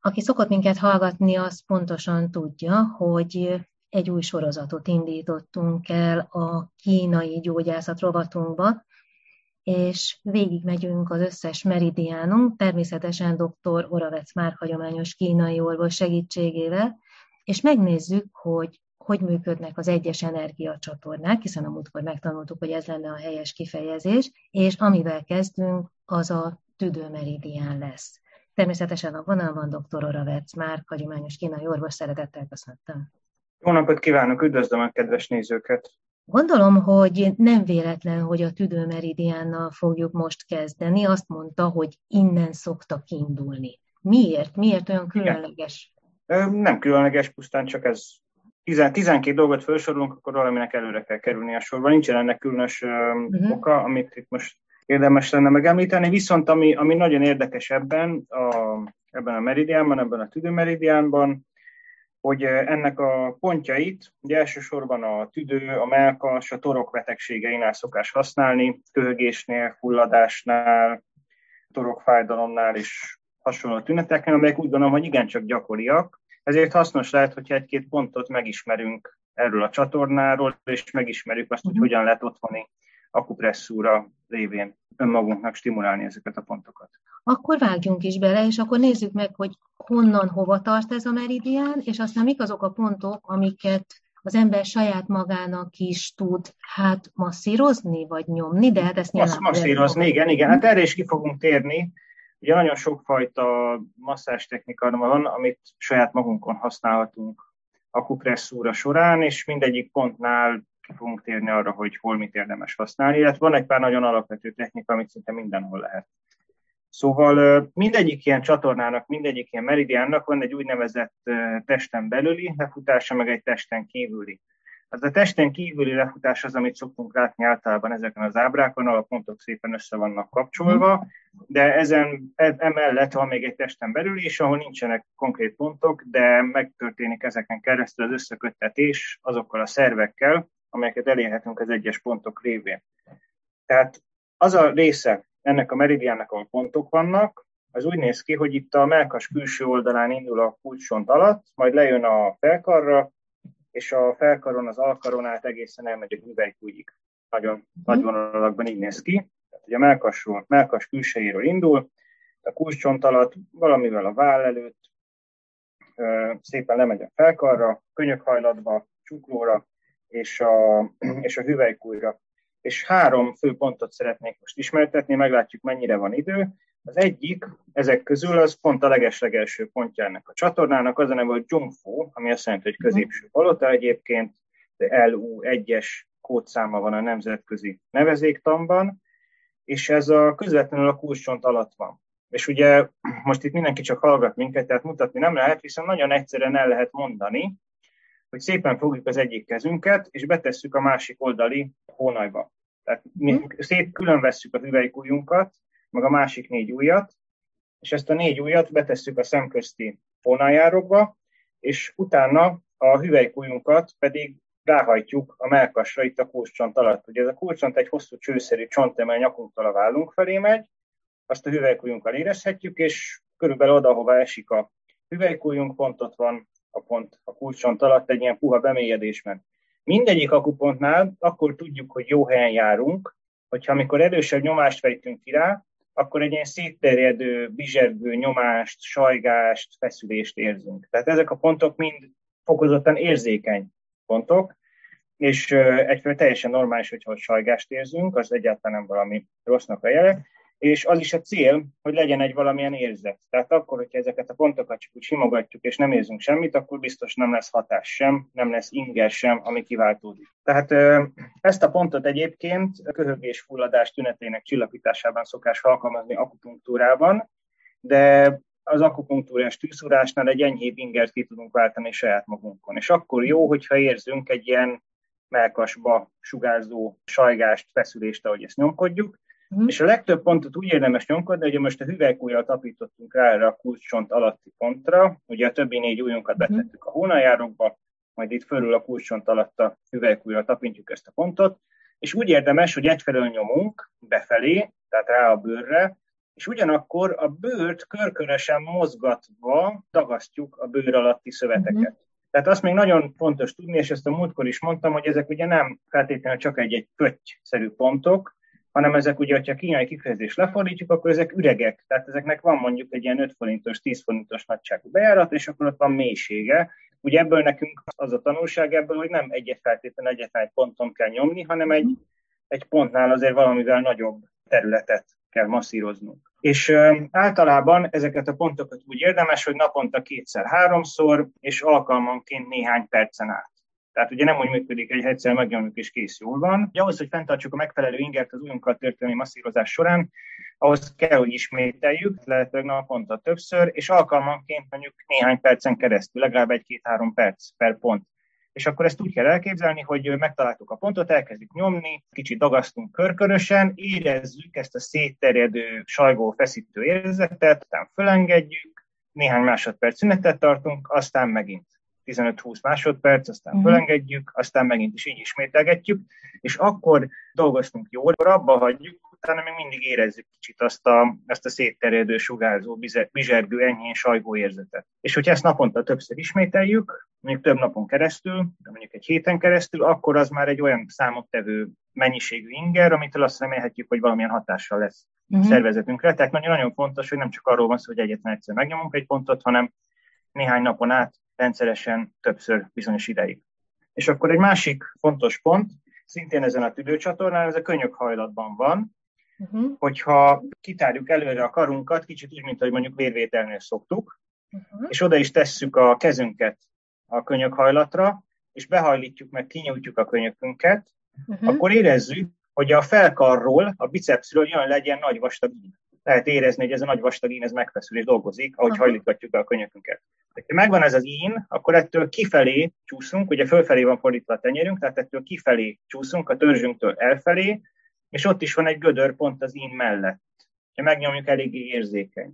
Aki szokott minket hallgatni, az pontosan tudja, hogy egy új sorozatot indítottunk el a kínai gyógyászat rovatunkba, és végigmegyünk az összes meridiánunk, természetesen dr. Oravec már hagyományos kínai orvos segítségével, és megnézzük, hogy hogy működnek az egyes energiacsatornák, hiszen a múltkor megtanultuk, hogy ez lenne a helyes kifejezés, és amivel kezdünk, az a tüdőmeridián lesz. Természetesen a vonalban dr. Oravec már hagyományos kínai orvos szeretettel köszöntöm. Jó napot kívánok, üdvözlöm a kedves nézőket! Gondolom, hogy nem véletlen, hogy a tüdőmeridiánnal fogjuk most kezdeni. Azt mondta, hogy innen szoktak indulni. Miért? Miért olyan különleges? Igen. Nem különleges, pusztán csak ez 12 dolgot felsorolunk, akkor valaminek előre kell kerülni a sorban. Nincsen ennek különös uh-huh. oka, amit itt most érdemes lenne megemlíteni. Viszont ami, ami nagyon érdekes ebben a, ebben a meridiánban, ebben a tüdőmeridiánban, hogy ennek a pontjait ugye elsősorban a tüdő, a melkas, a torok betegségeinál szokás használni, köhögésnél, fulladásnál, torokfájdalomnál és hasonló tüneteknél, amelyek úgy gondolom, hogy igencsak gyakoriak. Ezért hasznos lehet, hogyha egy-két pontot megismerünk erről a csatornáról, és megismerjük azt, hogy mhm. hogyan lehet otthoni akupresszúra révén önmagunknak stimulálni ezeket a pontokat. Akkor vágjunk is bele, és akkor nézzük meg, hogy honnan hova tart ez a meridián, és aztán mik azok a pontok, amiket az ember saját magának is tud hát masszírozni, vagy nyomni, de hát ezt nyilván... Masszírozni, igen, igen, hát erre is ki fogunk térni. Ugye nagyon sokfajta masszás technika van, amit saját magunkon használhatunk akupresszúra során, és mindegyik pontnál ki fogunk térni arra, hogy hol mit érdemes használni, illetve van egy pár nagyon alapvető technika, amit szinte mindenhol lehet. Szóval mindegyik ilyen csatornának, mindegyik ilyen meridiánnak van egy úgynevezett testen belüli lefutása, meg egy testen kívüli. Az a testen kívüli lefutás az, amit szoktunk látni általában ezeken az ábrákon, ahol a pontok szépen össze vannak kapcsolva, de ezen e, emellett van még egy testen belül is, ahol nincsenek konkrét pontok, de megtörténik ezeken keresztül az összeköttetés azokkal a szervekkel, amelyeket elérhetünk az egyes pontok révén. Tehát az a része ennek a meridiánnak, ahol pontok vannak, az úgy néz ki, hogy itt a melkas külső oldalán indul a kulcsont alatt, majd lejön a felkarra, és a felkaron az alkaron át egészen elmegy a hüvelykújig. Nagyon mm. nagy vonalakban így néz ki. Tehát, hogy a melkasról, melkas külsejéről indul, a kulcsont alatt valamivel a váll előtt, szépen lemegy a felkarra, könyökhajlatba, csuklóra, és a, és a hüvelykújra. És három fő pontot szeretnék most ismertetni, meglátjuk mennyire van idő. Az egyik ezek közül az pont a legeslegelső pontja ennek a csatornának, az a neve, hogy Jungfo, ami azt jelenti, hogy középső palota egyébként, de LU1-es kódszáma van a nemzetközi nevezéktanban, és ez a közvetlenül a kulcsont alatt van. És ugye most itt mindenki csak hallgat minket, tehát mutatni nem lehet, viszont nagyon egyszerűen el lehet mondani, hogy szépen fogjuk az egyik kezünket, és betesszük a másik oldali hónajba. Tehát mi hm. szét külön vesszük a hüvelykujjunkat, meg a másik négy ujjat, és ezt a négy ujjat betesszük a szemközti hónájárokba, és utána a hüvelykujjunkat pedig ráhajtjuk a melkasra itt a kulcsont alatt. Ugye ez a kulcsont egy hosszú csőszerű csont, amely nyakunktól a vállunk felé megy, azt a hüvelykujjunkkal érezhetjük, és körülbelül oda, hova esik a hüvelykujjunk, pontot van a pont a kulcsont alatt egy ilyen puha bemélyedésben. Mindegyik akupontnál akkor tudjuk, hogy jó helyen járunk, hogyha amikor erősebb nyomást fejtünk ki rá, akkor egy ilyen szétterjedő, bizsergő nyomást, sajgást, feszülést érzünk. Tehát ezek a pontok mind fokozottan érzékeny pontok, és egyfőle teljesen normális, hogyha sajgást érzünk, az egyáltalán nem valami rossznak a jele, és az is a cél, hogy legyen egy valamilyen érzet. Tehát akkor, hogyha ezeket a pontokat csak úgy simogatjuk, és nem érzünk semmit, akkor biztos nem lesz hatás sem, nem lesz inger sem, ami kiváltódik. Tehát ezt a pontot egyébként köhögés fulladás tünetének csillapításában szokás alkalmazni akupunktúrában, de az akupunktúrás tűzszúrásnál egy enyhébb ingert ki tudunk váltani saját magunkon. És akkor jó, hogyha érzünk egy ilyen melkasba sugárzó sajgást, feszülést, ahogy ezt nyomkodjuk, Uh-huh. És a legtöbb pontot úgy érdemes nyomkodni, hogy most a hüvelykújjal tapítottunk rá erre a kulcsont alatti pontra, ugye a többi négy ujjunkat uh-huh. betettük a hónajárokba, majd itt fölül a kulcsont alatt a hüvelykújjal tapintjuk ezt a pontot, és úgy érdemes, hogy egyfelől nyomunk befelé, tehát rá a bőrre, és ugyanakkor a bőrt körkörösen mozgatva dagasztjuk a bőr alatti szöveteket. Uh-huh. Tehát azt még nagyon fontos tudni, és ezt a múltkor is mondtam, hogy ezek ugye nem feltétlenül csak egy-egy pötty-szerű pontok, hanem ezek ugye, hogyha kínai kifejezést lefordítjuk, akkor ezek üregek, tehát ezeknek van mondjuk egy ilyen 5 forintos, 10 forintos nagyságú bejárat, és akkor ott van mélysége. Ugye ebből nekünk az a tanulság ebből, hogy nem egyet feltétlenül egyetlen egy ponton kell nyomni, hanem egy, egy pontnál azért valamivel nagyobb területet kell masszíroznunk. És általában ezeket a pontokat úgy érdemes, hogy naponta kétszer-háromszor, és alkalmanként néhány percen át. Tehát ugye nem úgy működik, egy egyszer megnyomjuk és kész jól van. Ugye ahhoz, hogy fenntartsuk a megfelelő ingert az ujjunkkal történő masszírozás során, ahhoz kell, hogy ismételjük, lehetőleg naponta többször, és alkalmanként mondjuk néhány percen keresztül, legalább egy-két-három perc per pont. És akkor ezt úgy kell elképzelni, hogy megtaláltuk a pontot, elkezdjük nyomni, kicsit dagasztunk körkörösen, érezzük ezt a szétterjedő, sajgó, feszítő érzetet, aztán fölengedjük, néhány másodperc szünetet tartunk, aztán megint 15-20 másodperc, aztán uh-huh. fölengedjük, aztán megint is így ismételgetjük, és akkor dolgoztunk jól, abba hagyjuk, utána még mindig érezzük kicsit azt a, azt a szétterjedő, sugárzó, bizsergő, enyhén sajgó érzetet. És hogyha ezt naponta többször ismételjük, mondjuk több napon keresztül, de mondjuk egy héten keresztül, akkor az már egy olyan számottevő mennyiségű inger, amitől azt remélhetjük, hogy valamilyen hatással lesz uh-huh. szervezetünkre. Tehát nagyon-nagyon fontos, hogy nem csak arról van szó, hogy egyetlen egyszer megnyomunk egy pontot, hanem néhány napon át rendszeresen többször bizonyos ideig. És akkor egy másik fontos pont, szintén ezen a tüdőcsatornán, ez a könyökhajlatban van, uh-huh. hogyha kitárjuk előre a karunkat, kicsit úgy, mint ahogy mondjuk vérvételnél szoktuk, uh-huh. és oda is tesszük a kezünket a könyökhajlatra, és behajlítjuk meg, kinyújtjuk a könyökünket, uh-huh. akkor érezzük, hogy a felkarról, a bicepsről jön legyen nagy vastag. Lehet érezni, hogy ez a nagy vastag ín ez megfeszül és dolgozik, ahogy uh-huh. hajlítgatjuk a könyökünket. Ha megvan ez az ín, akkor ettől kifelé csúszunk, ugye fölfelé van fordítva a tenyerünk, tehát ettől kifelé csúszunk, a törzsünktől elfelé, és ott is van egy gödör pont az ín mellett. Ha megnyomjuk, eléggé érzékeny.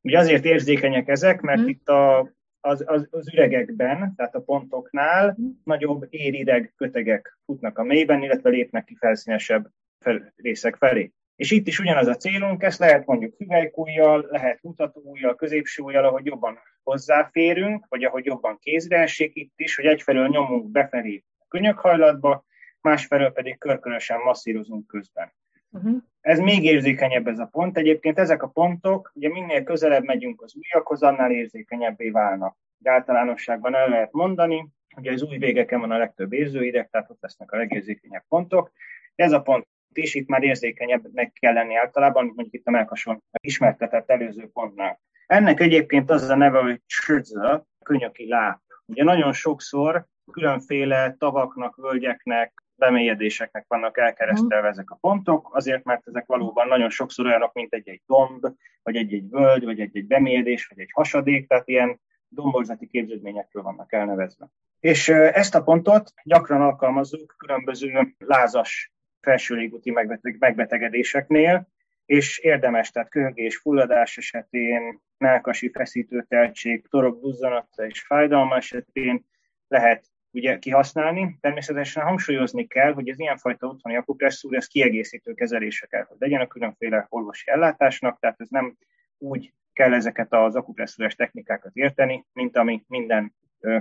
Ugye azért érzékenyek ezek, mert mm. itt a, az, az, az üregekben, tehát a pontoknál nagyobb érideg kötegek futnak a mélyben, illetve lépnek ki felszínesebb fel, részek felé. És itt is ugyanaz a célunk, ezt lehet mondjuk hüvelykújjal, lehet mutatóujjal, középső ujjal, ahogy jobban hozzáférünk, vagy ahogy jobban kézre esik itt is, hogy egyfelől nyomunk befelé a könyökhajlatba, másfelől pedig körkörösen masszírozunk közben. Uh-huh. Ez még érzékenyebb ez a pont. Egyébként ezek a pontok, ugye minél közelebb megyünk az ujjakhoz, annál érzékenyebbé válnak. De általánosságban el lehet mondani, hogy az új végeken van a legtöbb érzőideg, tehát ott lesznek a legérzékenyebb pontok. Ez a pont is itt már érzékenyebbnek kell lenni általában, mint mondjuk itt a melkason ismertetett előző pontnál. Ennek egyébként az a neve, hogy csödze, könyöki láp. Ugye nagyon sokszor különféle tavaknak, völgyeknek, bemélyedéseknek vannak elkeresztelve ezek a pontok, azért, mert ezek valóban nagyon sokszor olyanok, mint egy-egy domb, vagy egy-egy völgy, vagy egy-egy bemélyedés, vagy egy hasadék, tehát ilyen domborzati képződményekről vannak elnevezve. És ezt a pontot gyakran alkalmazzuk különböző lázas felső légúti megbetegedéseknél, és érdemes, tehát köhögés, fulladás esetén, melkasi feszítőteltség, torok duzzanata és fájdalma esetén lehet ugye kihasználni. Természetesen hangsúlyozni kell, hogy az ilyenfajta otthoni akupresszúr, ez kiegészítő kezelése kell, hogy legyen a különféle orvosi ellátásnak, tehát ez nem úgy kell ezeket az akupresszúres technikákat érteni, mint ami minden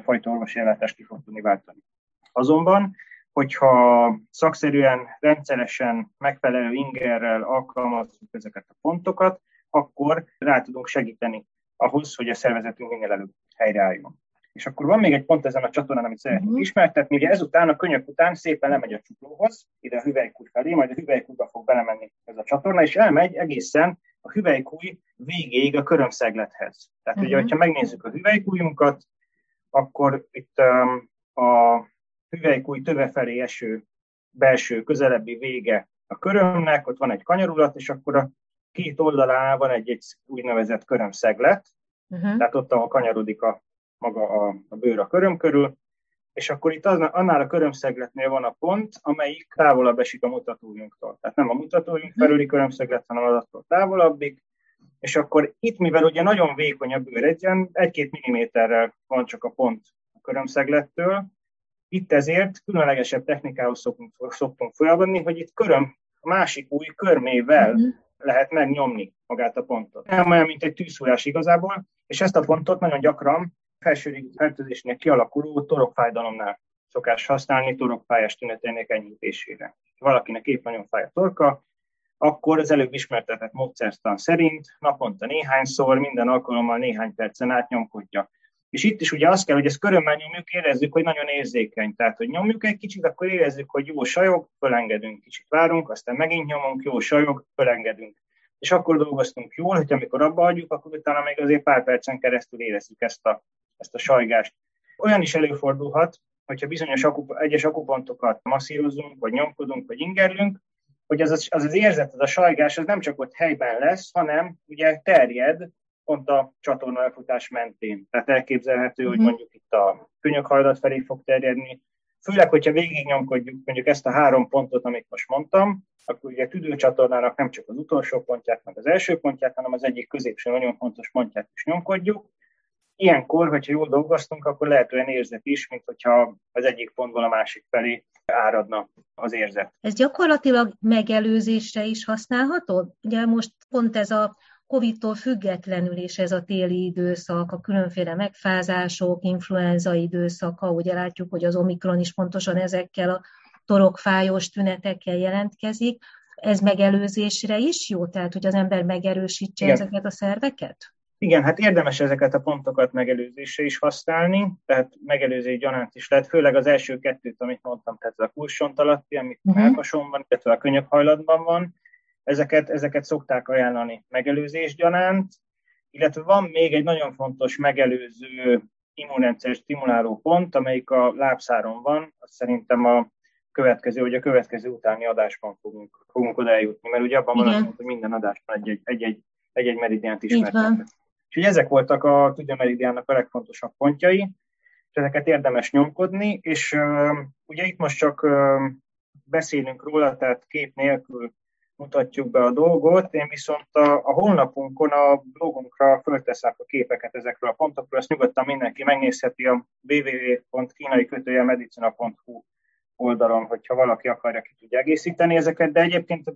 fajta orvosi ellátást ki fog tudni váltani. Azonban, hogyha szakszerűen, rendszeresen, megfelelő ingerrel alkalmazzuk ezeket a pontokat, akkor rá tudunk segíteni ahhoz, hogy a szervezetünk minél előbb helyreálljon. És akkor van még egy pont ezen a csatornán, amit szeretnék uh-huh. ismertetni. Ugye ezután, a könyök után szépen lemegy a csuklóhoz, ide a hüvelykúj felé, majd a hüvelykújba fog belemenni ez a csatorna, és elmegy egészen a hüvelykúj végéig a körömszeglethez. Tehát uh-huh. ugye, mhm. ha megnézzük a hüvelykújunkat, akkor itt um, a hüvelykúj töve felé eső belső közelebbi vége a körömnek, ott van egy kanyarulat, és akkor a két oldalán van egy, egy úgynevezett körömszeglet, uh-huh. tehát ott, ahol kanyarodik a maga a, a bőr a köröm körül, és akkor itt az, annál a körömszegletnél van a pont, amelyik távolabb esik a mutatójunktól. Tehát nem a mutatójunk mhm. felüli körömszeglet, hanem az attól távolabbig, és akkor itt, mivel ugye nagyon vékony a bőr, egy egy-két milliméterrel van csak a pont a körömszeglettől, itt ezért különlegesebb technikához szoktunk, szoktunk folyamodni, hogy itt köröm, a másik új körmével uh-huh. lehet megnyomni magát a pontot. Nem olyan, mint egy tűzszúrás igazából, és ezt a pontot nagyon gyakran felső fertőzésnek kialakuló torokfájdalomnál szokás használni torokfájás tüneteinek enyhítésére. Ha valakinek épp nagyon fáj a torka, akkor az előbb ismertetett módszertan szerint naponta néhányszor, minden alkalommal néhány percen át nyomkodja. És itt is ugye az kell, hogy ezt körömmel nyomjuk, érezzük, hogy nagyon érzékeny. Tehát, hogy nyomjuk egy kicsit, akkor érezzük, hogy jó sajog, fölengedünk, kicsit várunk, aztán megint nyomunk, jó sajog, fölengedünk. És akkor dolgoztunk jól, hogy amikor abba hagyjuk, akkor utána még azért pár percen keresztül érezzük ezt a, ezt a sajgást. Olyan is előfordulhat, hogyha bizonyos akup, egyes akupontokat masszírozunk, vagy nyomkodunk, vagy ingerlünk, hogy az az, az, az érzet, az a sajgás, az nem csak ott helyben lesz, hanem ugye terjed pont a csatorna elfutás mentén. Tehát elképzelhető, mm-hmm. hogy mhm. mondjuk itt a könyökhajlat felé fog terjedni. Főleg, hogyha végignyomkodjuk mondjuk ezt a három pontot, amit most mondtam, akkor ugye a tüdőcsatornának nem csak az utolsó pontját, meg az első pontját, hanem az egyik középső nagyon fontos pontját is nyomkodjuk, Ilyenkor, hogyha jól dolgoztunk, akkor lehet olyan érzet is, mint hogyha az egyik pontból a másik felé áradna az érzet. Ez gyakorlatilag megelőzésre is használható? Ugye most pont ez a Covid-tól függetlenül is ez a téli időszak, a különféle megfázások, influenza időszaka, ugye látjuk, hogy az Omikron is pontosan ezekkel a torokfájós tünetekkel jelentkezik. Ez megelőzésre is jó? Tehát, hogy az ember megerősítse Igen. ezeket a szerveket? Igen, hát érdemes ezeket a pontokat megelőzésre is használni, tehát megelőzés gyanánt is lehet, főleg az első kettőt, amit mondtam, tehát a kulcsont alatti, amit uh-huh. melkason van, illetve a könyökhajlatban van, ezeket, ezeket szokták ajánlani megelőzés gyanánt, illetve van még egy nagyon fontos megelőző immunrendszer stimuláló pont, amelyik a lábszáron van, azt szerintem a következő, vagy a következő utáni adásban fogunk, fogunk oda eljutni, mert ugye abban van, hogy minden adásban egy-egy, egy-egy, egy-egy meridiánt ismertetünk. Úgyhogy ezek voltak a Meridiának a legfontosabb pontjai, és ezeket érdemes nyomkodni, és uh, ugye itt most csak uh, beszélünk róla, tehát kép nélkül mutatjuk be a dolgot, én viszont a, a honlapunkon, a blogunkra fölteszek a képeket ezekről a pontokról, ezt nyugodtan mindenki megnézheti a www.kínai medicina.hu oldalon, hogyha valaki akarja ki tudja egészíteni ezeket, de egyébként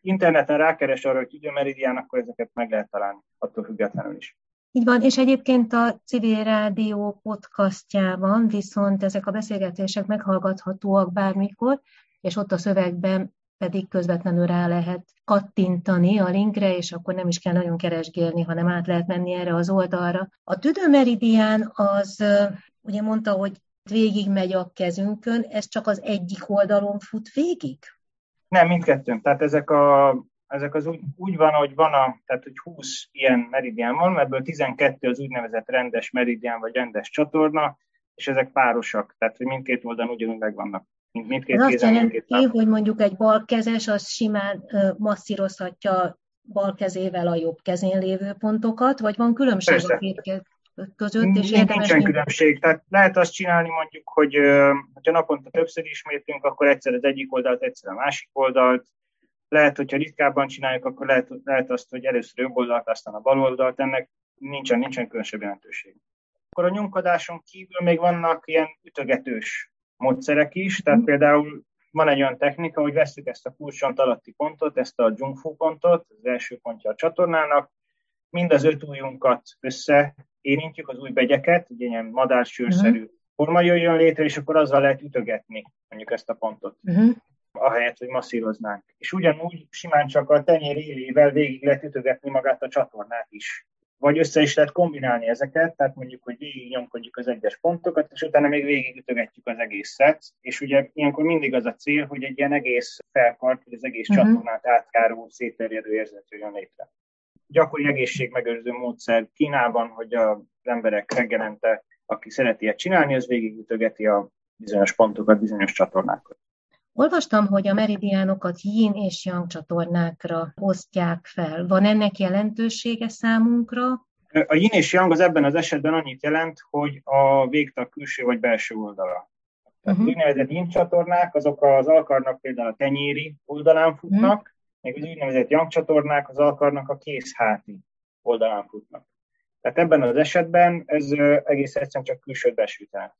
interneten rákeres arra, hogy időmeridián, akkor ezeket meg lehet találni, attól függetlenül is. Így van, és egyébként a Civil Rádió podcastjában viszont ezek a beszélgetések meghallgathatóak bármikor, és ott a szövegben pedig közvetlenül rá lehet kattintani a linkre, és akkor nem is kell nagyon keresgélni, hanem át lehet menni erre az oldalra. A tüdőmeridián az, ugye mondta, hogy végig megy a kezünkön, ez csak az egyik oldalon fut végig? Nem, mindkettőn. Tehát ezek, a, ezek az úgy, úgy van, hogy van a, tehát hogy 20 ilyen meridián van, ebből 12 az úgynevezett rendes meridián vagy rendes csatorna, és ezek párosak, tehát hogy mindkét oldalon ugyanúgy megvannak. Mind, mindkét Ez azt jelenti, hogy mondjuk egy balkezes az simán masszírozhatja bal kezével a jobb kezén lévő pontokat, vagy van különbség Persze. a két között, és érdemes... Nincsen különbség, tehát lehet azt csinálni mondjuk, hogy ha naponta többször ismétlünk, akkor egyszer az egyik oldalt, egyszer a másik oldalt, lehet, hogyha ritkábban csináljuk, akkor lehet, lehet azt, hogy először jobb oldalt, aztán a bal oldalt, ennek nincsen, nincsen különösebb jelentőség. Akkor a nyomkodáson kívül még vannak ilyen ütögetős módszerek is, tehát mm. például van egy olyan technika, hogy veszük ezt a kulcsont alatti pontot, ezt a Jungfu pontot, az első pontja a csatornának, mind az öt ujjunkat össze érintjük az új begyeket, ugye ilyen madársűrszerű uh-huh. forma jöjjön létre, és akkor azzal lehet ütögetni mondjuk ezt a pontot. Uh-huh. ahelyett, hogy masszíroznánk. És ugyanúgy simán csak a tenyér élével végig lehet ütögetni magát a csatornát is. Vagy össze is lehet kombinálni ezeket, tehát mondjuk, hogy végig nyomkodjuk az egyes pontokat, és utána még végig ütögetjük az egészet. És ugye ilyenkor mindig az a cél, hogy egy ilyen egész felkart, vagy az egész uh-huh. csatornát átjáró, szétterjedő érzet jöjjön létre gyakori egészségmegőrző módszer Kínában, hogy az emberek reggelente, aki szereti ezt csinálni, az végigütögeti a bizonyos pontokat, bizonyos csatornákat. Olvastam, hogy a meridiánokat yin és yang csatornákra osztják fel. Van ennek jelentősége számunkra? A yin és yang az ebben az esetben annyit jelent, hogy a végtag külső vagy belső oldala. Tehát uh-huh. úgynevezett yin csatornák, azok az alkarnak például a tenyéri oldalán futnak, uh-huh még az úgynevezett yang csatornák az alkarnak a kész háti oldalán futnak. Tehát ebben az esetben ez egész egyszerűen csak külső belső Tehát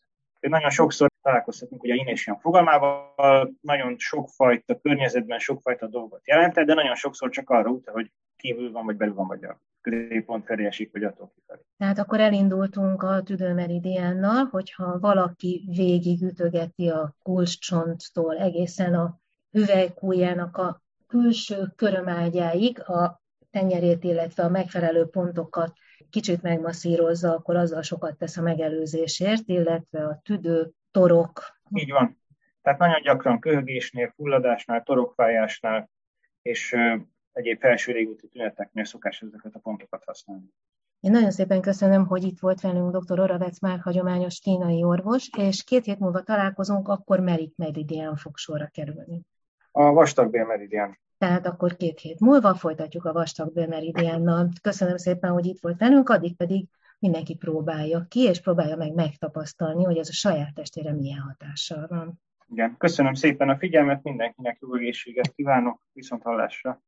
Nagyon sokszor találkozhatunk ugye Inésian fogalmával, nagyon sokfajta környezetben sokfajta dolgot jelentett, de nagyon sokszor csak arra utal, hogy kívül van, vagy belül van, vagy a középpont felé esik, vagy attól kifelé. Tehát akkor elindultunk a tüdőmeridiánnal, hogyha valaki végig ütögeti a kulcscsonttól egészen a hüvelykújának a külső körömágyáig a tenyerét, illetve a megfelelő pontokat kicsit megmasszírozza, akkor azzal sokat tesz a megelőzésért, illetve a tüdő, torok. Így van. Tehát nagyon gyakran köhögésnél, fulladásnál, torokfájásnál és egyéb felső régúti tüneteknél szokás ezeket a pontokat használni. Én nagyon szépen köszönöm, hogy itt volt velünk dr. Oravec már hagyományos kínai orvos, és két hét múlva találkozunk, akkor Merik Meridian fog sorra kerülni. A vastagbél meridian. Tehát akkor két hét múlva folytatjuk a vastagbél meridiánnal. Köszönöm szépen, hogy itt volt velünk, addig pedig mindenki próbálja ki, és próbálja meg megtapasztalni, hogy ez a saját testére milyen hatással van. Igen, köszönöm szépen a figyelmet, mindenkinek jó egészséget kívánok, viszont hallásra.